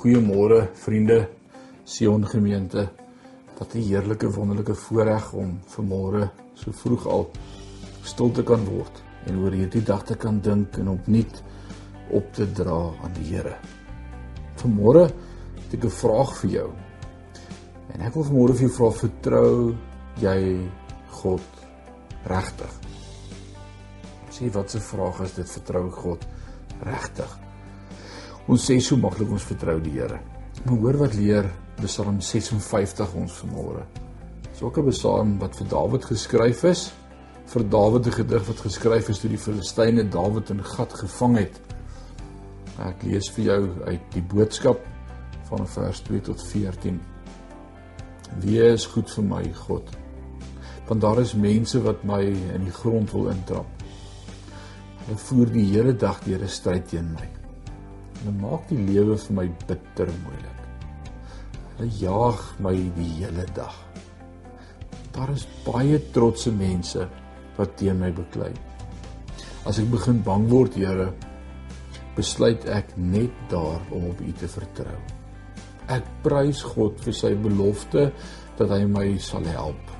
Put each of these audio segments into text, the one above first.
Goeiemôre vriende, Sion gemeente. Wat 'n heerlike wonderlike voorreg om vanmôre so vroeg al stil te kan word en oor hierdie dag te kan dink en opnuut op te dra aan die Here. Vanmôre het ek 'n vraag vir jou. En ek wil vanmôre vir jou vra, vertrou jy God regtig? Sê wat 'n vraag is dit, vertrou God regtig? Ons sê so maklik ons vertrou die Here. Maar hoor wat leer Psalm 56 ons vanmôre. Dis ook 'n Psalm wat vir Dawid geskryf is, vir Dawid 'n gedig wat geskryf is toe die Filistyne Dawid in gat gevang het. Ek lees vir jou uit die boodskap van vers 2 tot 14. Wie is goed vir my, God? Want daar is mense wat my in die grond wil intrap. Hulle voer die hele dag deur 'n stryd teen my. Hulle maak die lewe vir my bitter moeilik. Hulle jaag my die hele dag. Daar is baie trotse mense wat teen my beklei. As ek begin bang word, Here, besluit ek net daar om op U te vertrou. Ek prys God vir sy belofte dat hy my sal help.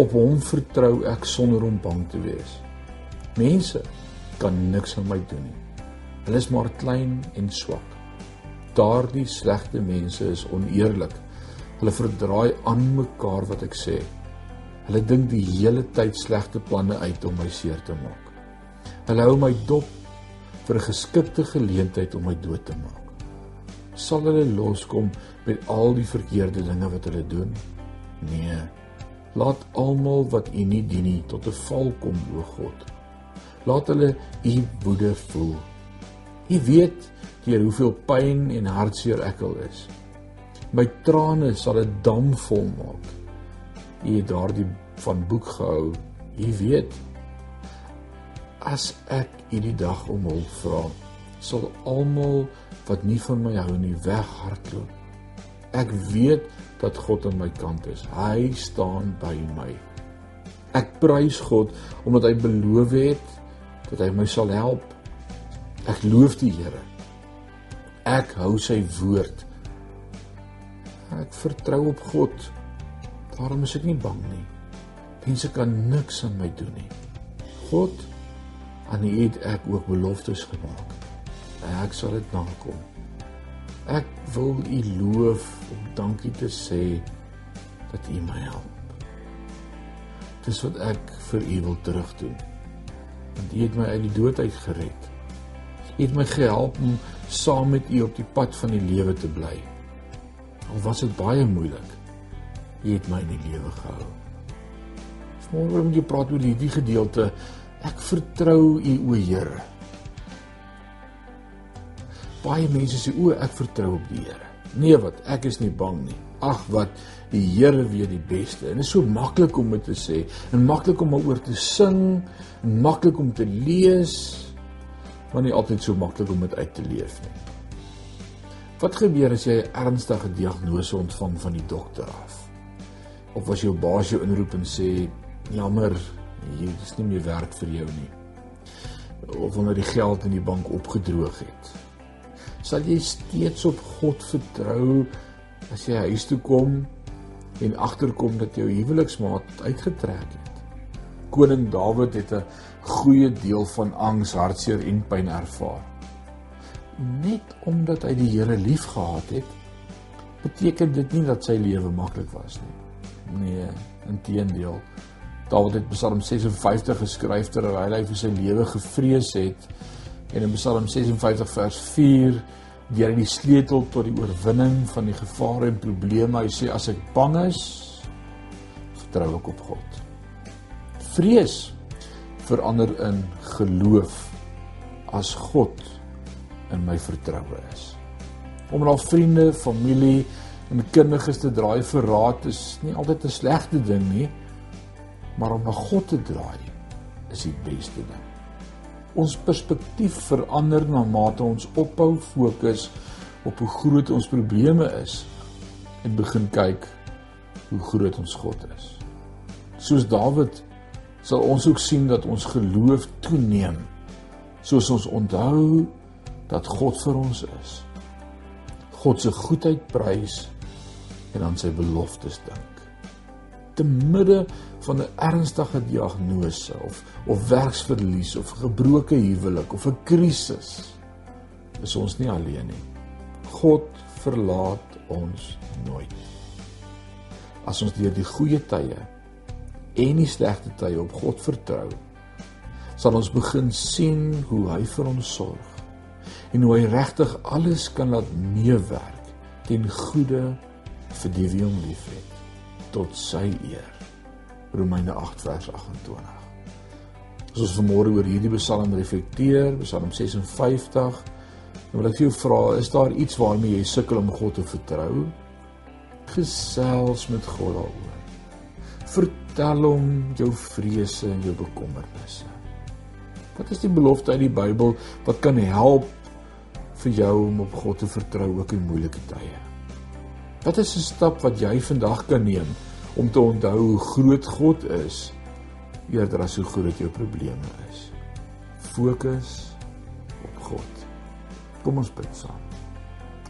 Op hom vertrou ek sonder om bang te wees. Mense kan niks aan my doen nie. Hulle is maar klein en swak. Daardie slegte mense is oneerlik. Hulle verdraai aan mekaar wat ek sê. Hulle dink die hele tyd slegte planne uit om my seer te maak. Hulle hou my dop vir 'n geskikte geleentheid om my dood te maak. Sal hulle loskom met al die verkeerde dinge wat hulle doen? Nee. Laat almal wat U nie dien nie tot 'n val kom, o God. Laat hulle U woede voel. U weet deur hoeveel pyn en hartseer ek al is. My trane sal 'n dam vol maak. U het daardie van boek gehou. U weet as ek hierdie dag om hulp vra, sal almal wat nie van my hou nie weghardloop. Ek weet dat God aan my kant is. Hy staan by my. Ek prys God omdat hy beloof het dat hy my sal help. Ek loof die Here. Ek hou sy woord. Ek vertrou op God. Daarom is ek nie bang nie. Mense kan niks aan my doen nie. God aan U het ek ook beloftes gemaak. Ek sal dit nakom. Ek wil U loof om dankie te sê dat U my help. Dis wat ek vir U wil terugdoen. Want U het my uit die dood uit gered het my gehelp om saam met u op die pad van die lewe te bly. Al was dit baie moeilik, u het my in die lewe gehou. Môre moet jy praat oor hierdie gedeelte. Ek vertrou u o Here. Baie mense sê o ek vertrou op die Here. Nee wat, ek is nie bang nie. Ag wat, die Here weet die beste. En dit is so maklik om dit te sê en maklik om oor te sing en maklik om te lees maar nie altyd so maklik om dit uit te leef nie. Wat gebeur as jy 'n ernstige diagnose ontvang van die dokter af? Of as jou baas jou inroep en sê, "Jammer, hier is nie meer werk vir jou nie." Of wanneer die geld in die bank opgedroog het. Sal jy steeds op God vertrou as jy huis toe kom en agterkom dat jou huweliksmaat uitgetrek het? Koning Dawid het 'n goeie deel van angs, hartseer en pyn ervaar. Net omdat hy die Here liefgehad het, beteken dit nie dat sy lewe maklik was nie. Nee, inteendeel. Dawid het Psalm 56 geskryf terwyl hy vir sy lewe gevrees het en in Psalm 56 vers 4 deur die sleutel tot die oorwinning van die gevare en probleme. Hy sê as ek bang is, vertrou ek op God. Vrees verander in geloof as God in my vertroue is. Om na vriende, familie en kundiges te draai vir raad is nie altyd 'n slegte ding nie, maar om na God te draai is die beste ding. Ons perspektief verander na mate ons ophou fokus op hoe groot ons probleme is en begin kyk hoe groot ons God is. Soos Dawid sal ons ook sien dat ons geloof toeneem soos ons onthou dat God vir ons is. God se goedheid prys en aan sy beloftes dink. Te midde van 'n ernstige diagnose of of werksverlies of gebroke huwelik of 'n krisis is ons nie alleen nie. God verlaat ons nooit. As ons deur die goeie tye en die slegte tye op God vertrou, sal ons begin sien hoe hy vir ons sorg en hoe hy regtig alles kan laat meewerk ten goeie vir die wie hom liefhet tot sy eer. Romeine 8 vers 28. As ons vanmôre oor hierdie Psalm reflekteer, Psalm 56, dan wil ek vir jou vra, is daar iets waarmee jy sukkel om God te vertrou? Gesels met God daaroor. Vertel hom jou vrese en jou bekommernisse. Wat is die belofte uit die Bybel wat kan help vir jou om op God te vertrou ook in moeilike tye? Wat is 'n stap wat jy vandag kan neem om te onthou hoe groot God is eerder as hoe groot jou probleme is? Fokus op God. Kom ons bid saam.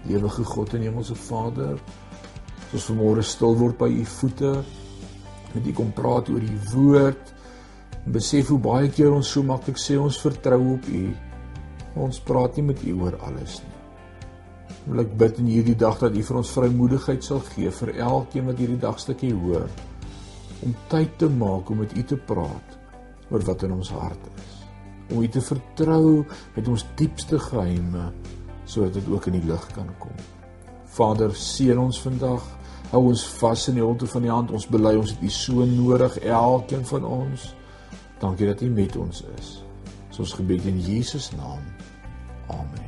Ewige God en Hemelse Vader, ons vanmôre stil word by U voete met U kom praat oor U woord en besef hoe baie keer ons so maklik sê ons vertrou op U. Ons praat nie met U oor alles nie. Wil ek bid in hierdie dag dat U vir ons vrymoedigheid sal gee vir elkeen wat hierdie dagstukkie hoor om tyd te maak om met U te praat oor wat in ons hart is. Om U te vertrou met ons diepste geheime sodat dit ook in die lig kan kom. Vader, seën ons vandag. Hou ons vas in die holte van die hand. Ons bely ons het U so nodig, elkeen van ons. Dankie dat U met ons is. Ons gebed in Jesus naam. Amen.